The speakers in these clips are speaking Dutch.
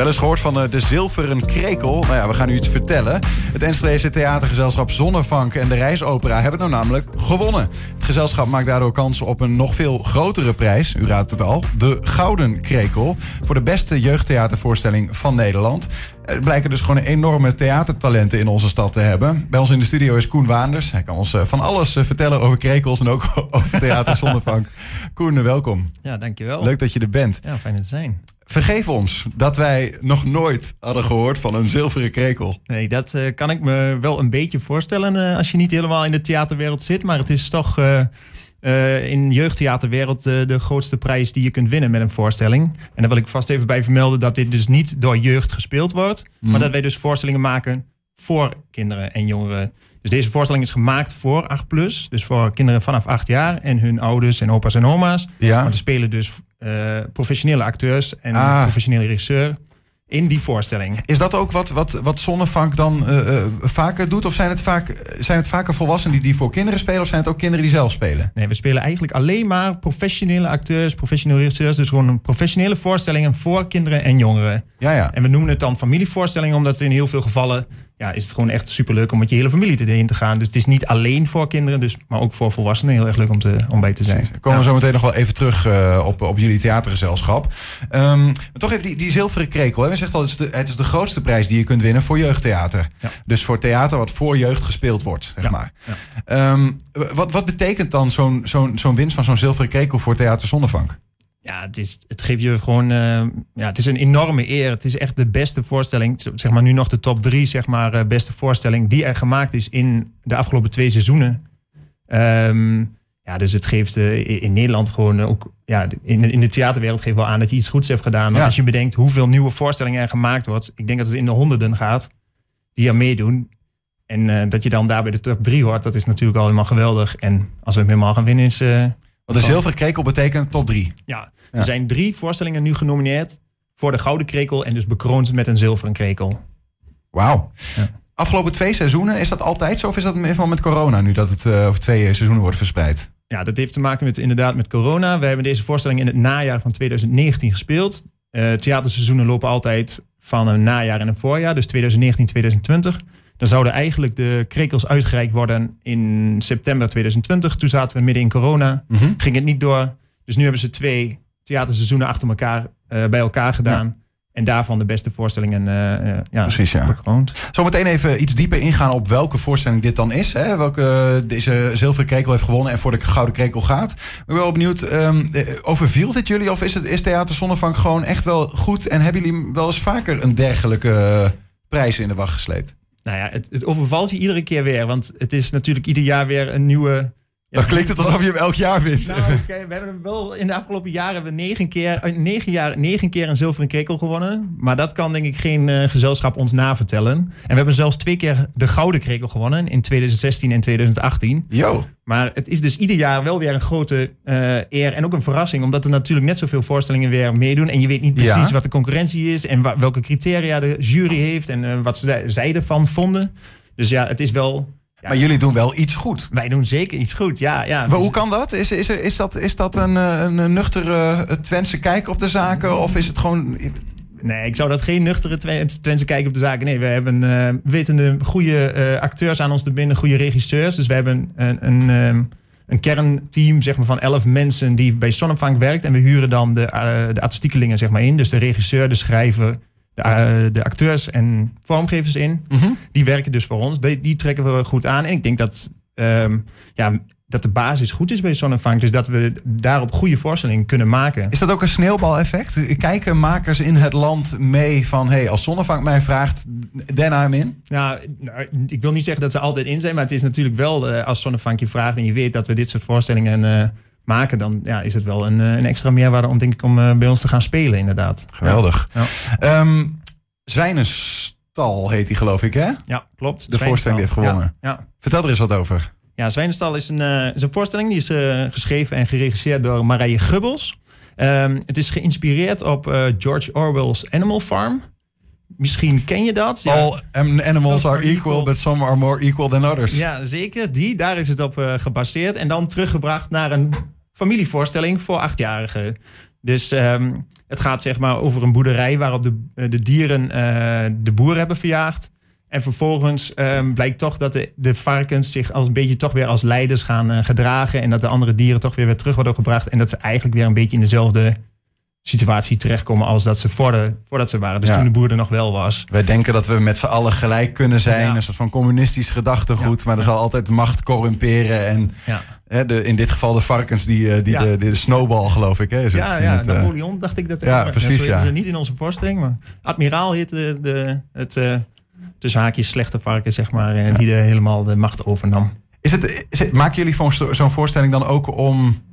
Wel eens gehoord van eh, de zilveren krekel. Nou ja, we gaan u iets vertellen. Het Enschedeze theatergezelschap Zonnevank en de Reisopera hebben nou namelijk gewonnen. Het gezelschap maakt daardoor kans op een nog veel grotere prijs. U raadt het al. De Gouden Krekel. Voor de beste jeugdtheatervoorstelling van Nederland. Er blijken dus gewoon enorme theatertalenten in onze stad te hebben. Bij ons in de studio is Koen Waanders. Hij kan ons eh, van alles eh, vertellen over krekels en ook over theater Zonnevank. Koen, welkom. Ja, dankjewel. Leuk dat je er bent. Ja, fijn te zijn. Vergeef ons dat wij nog nooit hadden gehoord van een zilveren krekel. Nee, dat uh, kan ik me wel een beetje voorstellen uh, als je niet helemaal in de theaterwereld zit. Maar het is toch uh, in jeugdtheaterwereld de grootste prijs die je kunt winnen met een voorstelling. En daar wil ik vast even bij vermelden dat dit dus niet door jeugd gespeeld wordt. Mm. Maar dat wij dus voorstellingen maken voor kinderen en jongeren. Dus deze voorstelling is gemaakt voor 8 plus. Dus voor kinderen vanaf 8 jaar en hun ouders en opa's en oma's. Ja. Maar er spelen dus professionele acteurs en ah. professionele regisseur in die voorstelling. Is dat ook wat, wat, wat Zonnevank dan uh, uh, vaker doet? Of zijn het, vaak, zijn het vaker volwassenen die, die voor kinderen spelen? Of zijn het ook kinderen die zelf spelen? Nee, we spelen eigenlijk alleen maar professionele acteurs, professionele regisseurs. Dus gewoon een professionele voorstellingen voor kinderen en jongeren. Ja, ja. En we noemen het dan familievoorstellingen, omdat in heel veel gevallen ja, is het gewoon echt superleuk om met je hele familie erin te gaan. Dus het is niet alleen voor kinderen, dus, maar ook voor volwassenen heel erg leuk om, te, om bij te zijn. We komen ja. zo meteen nog wel even terug uh, op, op jullie theatergezelschap. Um, maar toch even die, die zilveren krekel. Hè? We zegt al, het is, de, het is de grootste prijs die je kunt winnen voor jeugdtheater. Ja. Dus voor theater wat voor jeugd gespeeld wordt, zeg maar. Um, wat, wat betekent dan zo'n zo'n zo'n winst van zo'n zilveren krekel voor Theater Zonnevank? Ja, het, is, het geeft je gewoon. Uh, ja, het is een enorme eer. Het is echt de beste voorstelling. Zeg maar nu nog de top drie, zeg maar, uh, beste voorstelling die er gemaakt is in de afgelopen twee seizoenen. Um, ja, dus het geeft uh, in Nederland gewoon ook. Ja, in, in de theaterwereld geeft wel aan dat je iets goeds hebt gedaan. Ja. Als je bedenkt hoeveel nieuwe voorstellingen er gemaakt wordt. Ik denk dat het in de honderden gaat die er meedoen. En dat je dan daar bij de top drie hoort, dat is natuurlijk al helemaal geweldig. En als we hem helemaal gaan winnen, is. Want de zilveren krekel betekent top drie. Ja, er ja. zijn drie voorstellingen nu genomineerd voor de gouden krekel en dus bekroond met een zilveren krekel. Wauw. Ja. Afgelopen twee seizoenen, is dat altijd zo of is dat even met corona nu dat het uh, over twee seizoenen wordt verspreid? Ja, dat heeft te maken met inderdaad met corona. We hebben deze voorstelling in het najaar van 2019 gespeeld. Uh, theaterseizoenen lopen altijd van een najaar en een voorjaar, dus 2019, 2020. Dan zouden eigenlijk de krekels uitgereikt worden in september 2020. Toen zaten we midden in corona. Mhm. Ging het niet door. Dus nu hebben ze twee theaterseizoenen achter elkaar uh, bij elkaar gedaan. Ja. En daarvan de beste voorstellingen uh, ja, Precies, ja. bekroond. Zometeen even iets dieper ingaan op welke voorstelling dit dan is. Hè? Welke deze zilveren krekel heeft gewonnen en voor de gouden krekel gaat. Ik ben wel benieuwd, um, overviel dit jullie? Of is, het, is Theater Zonnevank gewoon echt wel goed? En hebben jullie wel eens vaker een dergelijke prijs in de wacht gesleept? Nou ja, het, overvalt je iedere keer weer. Want het is natuurlijk ieder jaar weer een nieuwe. Dan klinkt het alsof je hem elk jaar wint. Nou, okay, we hebben wel in de afgelopen jaren hebben we negen keer, negen jaar, negen keer een zilveren krekel gewonnen. Maar dat kan denk ik geen uh, gezelschap ons navertellen. En we hebben zelfs twee keer de gouden krekel gewonnen in 2016 en 2018. Yo. Maar het is dus ieder jaar wel weer een grote uh, eer en ook een verrassing. Omdat er natuurlijk net zoveel voorstellingen weer meedoen. En je weet niet precies ja. wat de concurrentie is en welke criteria de jury heeft. En uh, wat ze, zij ervan vonden. Dus ja, het is wel... Ja, maar jullie doen wel iets goed. Wij doen zeker iets goed, ja. ja. Maar hoe kan dat? Is, is, er, is dat, is dat een, een nuchtere Twentse kijk op de zaken? Of is het gewoon... Nee, ik zou dat geen nuchtere Twentse kijk op de zaken. Nee, we hebben uh, wetende goede uh, acteurs aan ons te binden, goede regisseurs. Dus we hebben een, een, um, een kernteam zeg maar, van elf mensen die bij Zonnevank werkt. En we huren dan de, uh, de artistiekelingen zeg maar, in. Dus de regisseur, de schrijver, de, de acteurs en vormgevers in. Mm -hmm. Die werken dus voor ons. Die, die, trekken we goed aan. En ik denk dat... Um, ja, dat de basis goed is bij Zonnevank. Dus dat we daarop goede voorstellingen kunnen maken. Is dat ook een sneeuwbaleffect? Kijken makers in het land mee van... hey, als Zonnevank mij vraagt, den hem in? Nou, nou, ik wil niet zeggen dat ze altijd in zijn... maar het is natuurlijk wel, uh, als Zonnevank je vraagt... en je weet dat we dit soort voorstellingen uh, maken... dan ja, is het wel een, uh, een extra meerwaarde om, denk ik, om uh, bij ons te gaan spelen, inderdaad. Geweldig. Ja. Um, Zwijnenstal heet hij, geloof ik, hè? Ja, klopt. De voorstelling die heeft gewonnen. Ja, ja. Vertel er eens wat over. Ja, Zwijnenstal is een, uh, is een voorstelling die is uh, geschreven en geregisseerd door Marije Gubbels. Um, het is geïnspireerd op uh, George Orwell's Animal Farm. Misschien ken je dat. Ja. All animals are equal, but some are more equal than others. Ja, zeker. Die, daar is het op gebaseerd. En dan teruggebracht naar een familievoorstelling voor achtjarigen. Dus ehm, het gaat zeg maar over een boerderij waarop de, de dieren eh, de boer hebben verjaagd. En vervolgens ehm, blijkt toch dat de, de varkens zich als een beetje toch weer als leiders gaan eh, gedragen. En dat de andere dieren toch weer weer terug worden gebracht. En dat ze eigenlijk weer een beetje in dezelfde situatie terechtkomen als dat ze voor de, voordat ze waren. Dus Ja. toen de boer er nog wel was. Wij denken dat we met z'n allen gelijk kunnen zijn. Ja. Een soort van communistisch gedachtegoed. Ja. Maar er zal altijd macht corrumperen. En hè, de, in dit geval de varkens, die, eh, die de, de, snowball geloof ik. Hè, is het, ja, in ja het, eh, Napoleon dacht ik dat. ja, precies, ja. ze niet in onze voorstelling. Maar admiraal heette de, de, het eh tussen haakjes slechte varken, zeg maar. eh, Die de, helemaal de macht overnam. Is het, is het- maken jullie zo'n voorstelling dan ook om...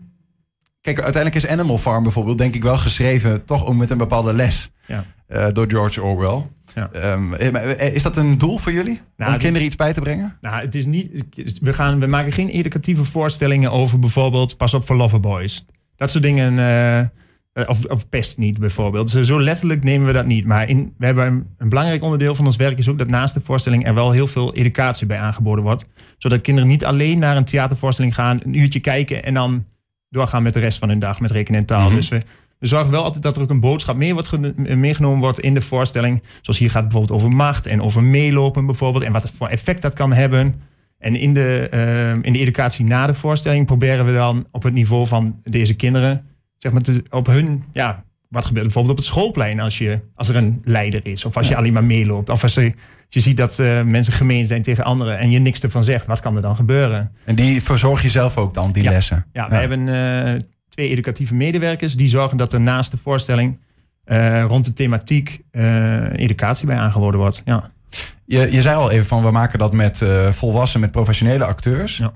Kijk, uiteindelijk is Animal Farm bijvoorbeeld denk ik wel geschreven... toch ook met een bepaalde les Ja. eh, door George Orwell. Ja. Ehm, eh, eh, is dat een doel voor jullie? Nou, om kinderen iets bij te brengen? Nou, het is niet. We, gaan, we maken geen educatieve voorstellingen over bijvoorbeeld pas op voor loverboys. Dat soort dingen. of, of pest niet bijvoorbeeld. Zo, zo letterlijk nemen we dat niet. Maar in, we hebben een, een belangrijk onderdeel van ons werk is ook dat naast de voorstelling er wel heel veel educatie bij aangeboden wordt. Zodat kinderen niet alleen naar een theatervoorstelling gaan, een uurtje kijken en dan doorgaan met de rest van hun dag met rekenen en taal. Mhm. Dus we, we zorgen wel altijd dat er ook een boodschap mee wordt gene- meegenomen wordt in de voorstelling. Zoals hier gaat het bijvoorbeeld over macht en over meelopen bijvoorbeeld. En wat voor effect dat kan hebben. En in de, eh, in de educatie na de voorstelling proberen we dan op het niveau van deze kinderen, zeg maar, te, op hun, ja, wat gebeurt bijvoorbeeld op het schoolplein als, je, als er een leider is. Of als je alleen maar meeloopt. Of als als je ziet dat eh, mensen gemeen zijn tegen anderen en je niks ervan zegt. Wat kan er dan gebeuren? En die verzorg je zelf ook dan, die Ja. lessen? Ja, we hebben eh, twee educatieve medewerkers die zorgen dat er naast de voorstelling eh, rond de thematiek educatie bij aangeboden wordt. Ja. Je, je zei al even van, we maken dat met eh, volwassen, met professionele acteurs. Ja.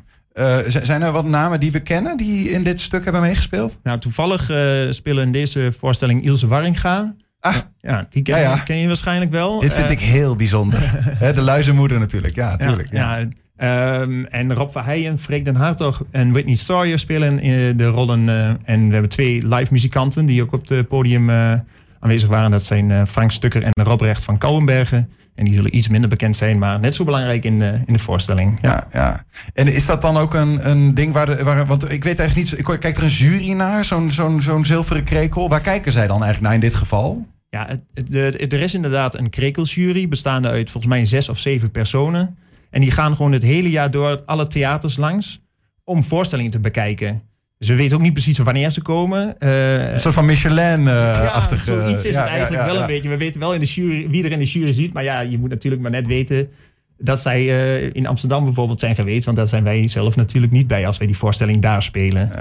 Zijn er wat namen die we kennen die in dit stuk hebben meegespeeld? Nou, toevallig eh, spelen in deze voorstelling Ilse Warringa. Ah. Ja, die ken, Ja, ja. ken je waarschijnlijk wel. Dit vind Eh, ik heel bijzonder. De luizenmoeder natuurlijk, ja, tuurlijk. Ja, Ja, ehm, en Rob Verheijen, Freek den Hartog en Whitney Sawyer spelen in de rollen. eh, en we hebben twee live muzikanten die ook op het podium eh, aanwezig waren. Dat zijn eh, Frank Stukker en Robrecht van Kouwenbergen. En die zullen iets minder bekend zijn, maar net zo belangrijk in de, in de voorstelling. Ja, ja. En is dat dan ook een, een ding waar, de, waar... Want ik weet eigenlijk niet... Kijkt er een jury naar, zo'n zo'n zo'n zilveren krekel? Waar kijken zij dan eigenlijk naar in dit geval? Ja, het, er is inderdaad een krekelsjury bestaande uit volgens mij zes of zeven personen. En die gaan gewoon het hele jaar door alle theaters langs om voorstellingen te bekijken. Dus we weten ook niet precies wanneer ze komen. Eh, Een soort van Michelin-achtige... ja, zoiets is ja, het eigenlijk ja, wel ja. een beetje. We weten wel in de jury, wie er in de jury zit. Maar ja, je moet natuurlijk maar net weten dat zij eh, in Amsterdam bijvoorbeeld zijn geweest. Want daar zijn wij zelf natuurlijk niet bij als wij die voorstelling daar spelen.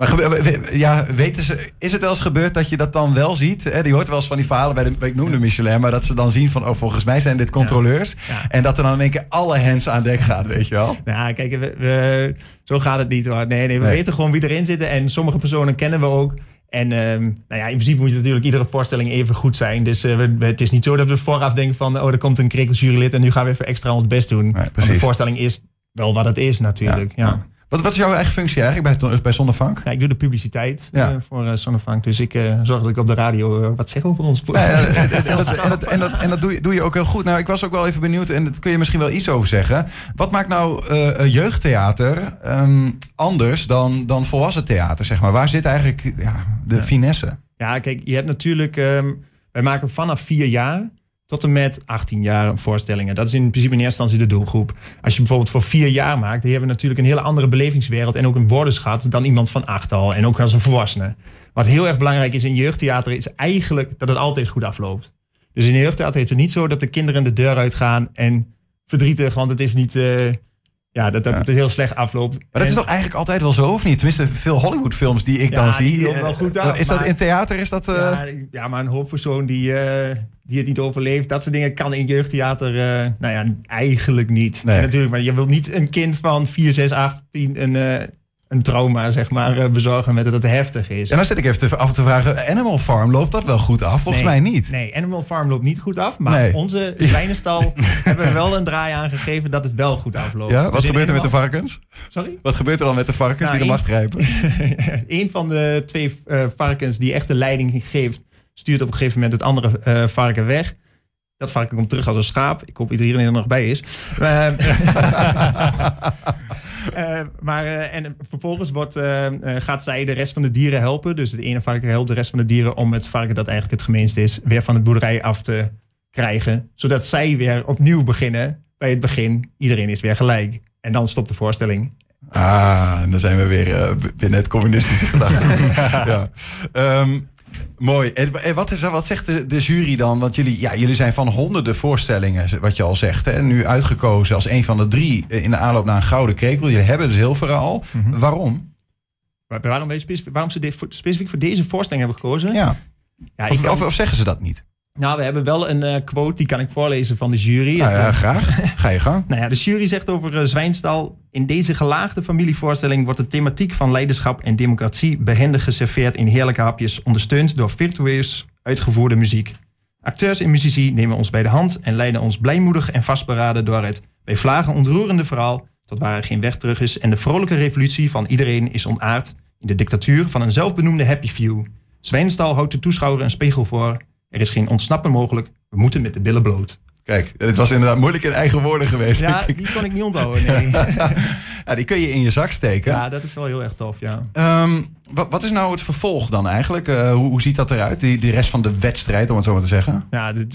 Maar ja, weten ze, is het wel eens gebeurd dat je dat dan wel ziet? Hè? Die hoort wel eens van die verhalen bij de, ik noemde Michelin, maar dat ze dan zien van, oh, volgens mij zijn dit controleurs. Ja. En dat er dan in één keer alle hands aan dek gaat, weet je wel? Nou, kijk, we, we- zo gaat het niet hoor. Nee, nee, we Nee. weten gewoon wie erin zitten. En sommige personen kennen we ook. En ehm, nou ja, in principe moet natuurlijk iedere voorstelling even goed zijn. Dus eh, we, we- het is niet zo dat we vooraf denken van... oh, er komt een krekelsjurylid en nu gaan we even extra ons best doen. Precies. de voorstelling is wel wat het is natuurlijk. Ja. Ja. Wat, wat is jouw eigen functie eigenlijk bij, bij Zonnevank? ik doe de publiciteit Ja. eh, voor uh, Sonnefunk. Dus ik eh, zorg dat ik op de radio eh, wat zeg over ons. Ja, ja, en dat, en dat, en dat, en dat doe, je, doe je ook heel goed. Nou, ik was ook wel even benieuwd, en daar kun je misschien wel iets over zeggen. Wat maakt nou eh, eh, jeugdtheater ehm, anders dan, dan volwassen theater, zeg maar? Waar zit eigenlijk ja, de Ja. finesse? Ja, kijk, je hebt natuurlijk... ehm, wij maken vanaf vier jaar tot en met 18 jaar voorstellingen. Dat is in principe in eerste instantie de doelgroep. Als je bijvoorbeeld voor vier jaar maakt... dan hebben we natuurlijk een hele andere belevingswereld... en ook een woordenschat dan iemand van acht al. En ook als een volwassene. Wat heel erg belangrijk is in jeugdtheater... is eigenlijk dat het altijd goed afloopt. Dus in jeugdtheater is het niet zo dat de kinderen de deur uitgaan... en verdrietig, want het is niet... eh, ja, dat, dat Ja. het heel slecht afloopt. Maar dat En- is toch eigenlijk altijd wel zo, of niet? Tenminste, veel Hollywoodfilms die ik Ja, dan die zie. wel goed eh, af, is dat in theater? Is dat, eh, Ja, ja, maar een hoofdpersoon die, die het niet overleeft, dat soort dingen kan in jeugdtheater, eh, nou ja, eigenlijk niet. Nee. En natuurlijk, maar je wilt niet een kind van 4, 6, 8, 10 een, eh, een trauma, zeg maar, eh, bezorgen met dat het heftig is. En dan zit ik even te, af te vragen, Animal Farm, loopt dat wel goed af? Volgens Nee. mij niet. Nee, Animal Farm loopt niet goed af, maar Nee. onze zwijnenstal hebben we wel een draai aangegeven dat het wel goed afloopt. Ja, Dus wat gebeurt er met de varkens? Sorry? Wat gebeurt er dan met de varkens Nou, die de één- macht grijpen? een van de twee varkens die echt de leiding geeft, stuurt op een gegeven moment het andere eh, varken weg. Dat varken komt terug als een schaap. Ik hoop dat iedereen er nog bij is. Eh, maar, en vervolgens wordt, gaat zij de rest van de dieren helpen. Dus het ene varken helpt de rest van de dieren om het varken dat eigenlijk het gemeenste is, weer van het boerderij af te krijgen. Zodat zij weer opnieuw beginnen bij het begin. Iedereen is weer gelijk. En dan stopt de voorstelling. Ah, en dan zijn we weer binnen het communistische gedachte. ja. Ehm, mooi. En wat, is, wat zegt de, de jury dan? Want jullie, ja, jullie zijn van honderden voorstellingen, wat je al zegt. Hè, nu uitgekozen als een van de drie in de aanloop naar een gouden krekel. Jullie hebben de zilveren al. Waarom? Waar- Waarom, specifiek, waarom ze voor- specifiek voor deze voorstelling hebben gekozen? Ja. Ja, ik Of, kan- of, of zeggen ze dat niet? Nou, we hebben wel een eh, quote, die kan ik voorlezen van de jury. Nou ja, eh, graag. Ga je gang. Nou ja, de jury zegt over eh, Zwijnstal... In deze gelaagde familievoorstelling wordt de thematiek van leiderschap en democratie... behendig geserveerd in heerlijke hapjes... ondersteund door virtueus uitgevoerde muziek. Acteurs en muzici nemen ons bij de hand... en leiden ons blijmoedig en vastberaden door het... bij vlagen ontroerende verhaal... tot waar er geen weg terug is... en de vrolijke revolutie van iedereen is ontaard... in de dictatuur van een zelfbenoemde happy few. Zwijnstal houdt de toeschouwer een spiegel voor... Er is geen ontsnappen mogelijk. We moeten met de billen bloot. Kijk, het was inderdaad moeilijk in eigen woorden geweest. Ja, die kon ik niet onthouden. Nee. Ja, die kun je in je zak steken. Ja, dat is wel heel erg tof, ja. Ehm, wat, wat is nou het vervolg dan eigenlijk? Eh, hoe, hoe ziet dat eruit? Die, die rest van de wedstrijd, om het zo maar te zeggen. Ja, dit,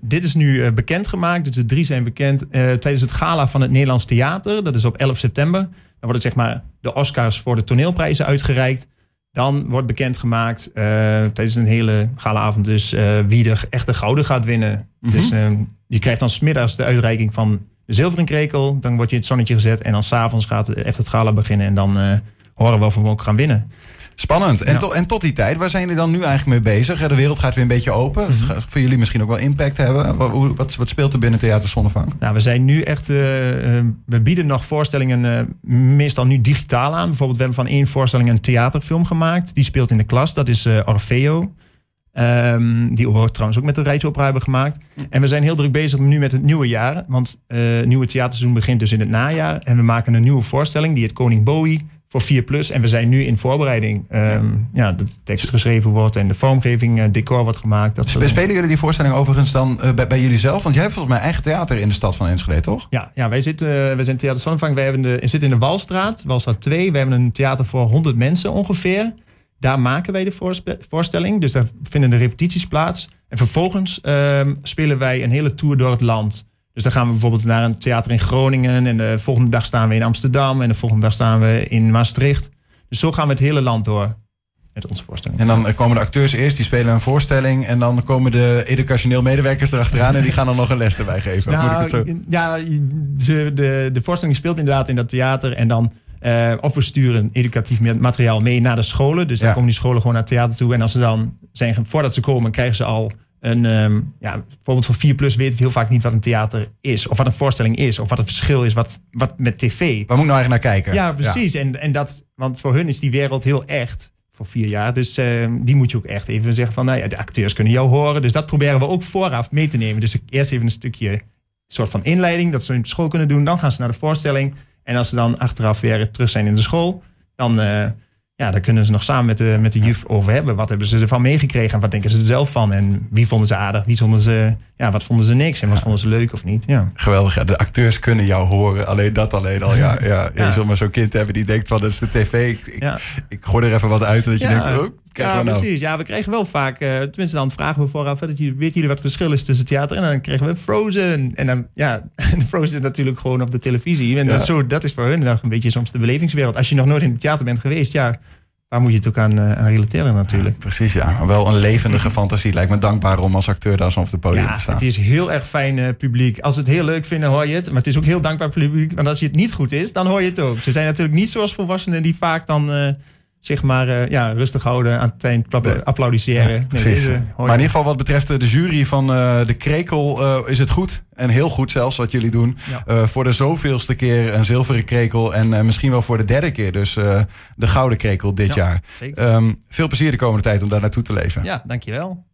dit is nu eh, bekendgemaakt. Dus de drie zijn bekend eh, tijdens het gala van het Nederlands Theater. Dat is op 11 september. Dan worden zeg maar de Oscars voor de toneelprijzen uitgereikt. Dan wordt bekendgemaakt eh, tijdens een hele galaavond dus eh, wie er echt de gouden gaat winnen. Dus eh, je krijgt dan smiddags de uitreiking van de zilveren krekel. Dan word je in het zonnetje gezet en dan s'avonds gaat echt het gala beginnen. En dan eh, horen we of we ook gaan winnen. Spannend. En, Ja. to- en tot die tijd, waar zijn jullie dan nu eigenlijk mee bezig? De wereld gaat weer een beetje open. Dat gaat voor jullie misschien ook wel impact hebben. Wat, wat, wat speelt er binnen Theater Zonnevank? Nou, we zijn nu echt. eh, eh, we bieden nog voorstellingen eh, meestal nu digitaal aan. Bijvoorbeeld, we hebben van één voorstelling een theaterfilm gemaakt. Die speelt in de klas. Dat is eh, Orfeo. Ehm, die we trouwens ook met de Rijksopera hebben gemaakt. En we zijn heel druk bezig nu met het nieuwe jaar. Want het nieuwe theaterseizoen begint dus in het najaar. En we maken een nieuwe voorstelling. Die het Koning Bowie voor 4 plus. En we zijn nu in voorbereiding. Ehm, ja, dat de tekst geschreven wordt en de vormgeving, eh, decor wordt gemaakt. Dat dingen. Spelen jullie die voorstelling overigens dan eh, bij, bij jullie zelf? Want jij hebt volgens mij eigen theater in de stad van Enschede, toch? Ja, ja wij, zitten, wij zijn Theater. Wij hebben de, we zitten in de Walstraat, Walstraat 2. We hebben een theater voor 100 mensen ongeveer. Daar maken wij de voorstelling. Dus daar vinden de repetities plaats. En vervolgens ehm, spelen wij een hele tour door het land. Dus dan gaan we bijvoorbeeld naar een theater in Groningen. En de volgende dag staan we in Amsterdam. En de volgende dag staan we in Maastricht. Dus zo gaan we het hele land door met onze voorstelling. En dan eh, komen de acteurs eerst, die spelen een voorstelling. En dan komen de educationeel medewerkers erachteraan. en die gaan dan nog een les erbij geven. Moet ik het zo... Nou, ja, ze- de, de voorstelling speelt inderdaad in dat theater. En dan, eh, of we sturen educatief ma- materiaal mee naar de scholen. Dus dan Ja. komen die scholen gewoon naar het theater toe. En als ze dan zijn, voordat ze komen, krijgen ze al een. ehm, ja, bijvoorbeeld voor 4 plus weten we heel vaak niet wat een theater is. Of wat een voorstelling is. Of wat het verschil is wat, wat met tv. Waar moet ik nou eigenlijk naar kijken? Ja, precies. En, en dat, want voor hun is die wereld heel echt voor vier jaar. Dus eh, die moet je ook echt even zeggen van, nou ja, de acteurs kunnen jou horen. Dus dat proberen we ook vooraf mee te nemen. Dus eerst even een stukje soort van inleiding, dat ze in de school kunnen doen. Dan gaan ze naar de voorstelling. En als ze dan achteraf weer terug zijn in de school, dan, eh, ja, dan kunnen ze nog samen met de, met de juf over hebben. Wat hebben ze ervan meegekregen en wat denken ze er zelf van? En wie vonden ze aardig, wie vonden ze, ja, wat vonden ze niks en wat vonden ze leuk of niet? Ja. Geweldig, ja. De acteurs kunnen jou horen. Alleen dat alleen al, ja. ja. Je zult maar zo'n kind hebben die denkt van, dat is de tv. Ik, Ja. ik gooi er even wat uit. En dat je denkt, oh, ja, nou? precies. Ja, we kregen wel vaak, eh, tenminste dan vragen we vooraf, dat je, weten jullie wat het verschil is tussen theater? En dan kregen we Frozen. En dan, ja, Frozen is natuurlijk gewoon op de televisie. En Ja. dat, is zo, dat is voor hun nog een beetje soms de belevingswereld. Als je nog nooit in het theater bent geweest, ja, waar moet je het ook aan, eh, aan relateren natuurlijk? Precies, ja. Wel een levendige fantasie. Lijkt me dankbaar om als acteur daar zo op het podium Ja, te staan. het is heel erg fijn eh, publiek. Als ze het heel leuk vinden, hoor je het. Maar het is ook heel dankbaar publiek. Want als je het niet goed is, dan hoor je het ook. Ze zijn natuurlijk niet zoals volwassenen die vaak dan... zeg maar eh, ja, rustig houden, aan het eind applaudisseren. Nee, deze maar in ieder geval wat betreft de jury van eh, de Krekel eh, is het goed. En heel goed zelfs wat jullie doen. Ja. Voor de zoveelste keer een zilveren krekel. En misschien wel voor de derde keer dus de gouden krekel dit Ja, jaar. Ehm, veel plezier de komende tijd om daar naartoe te leven. Ja, dankjewel.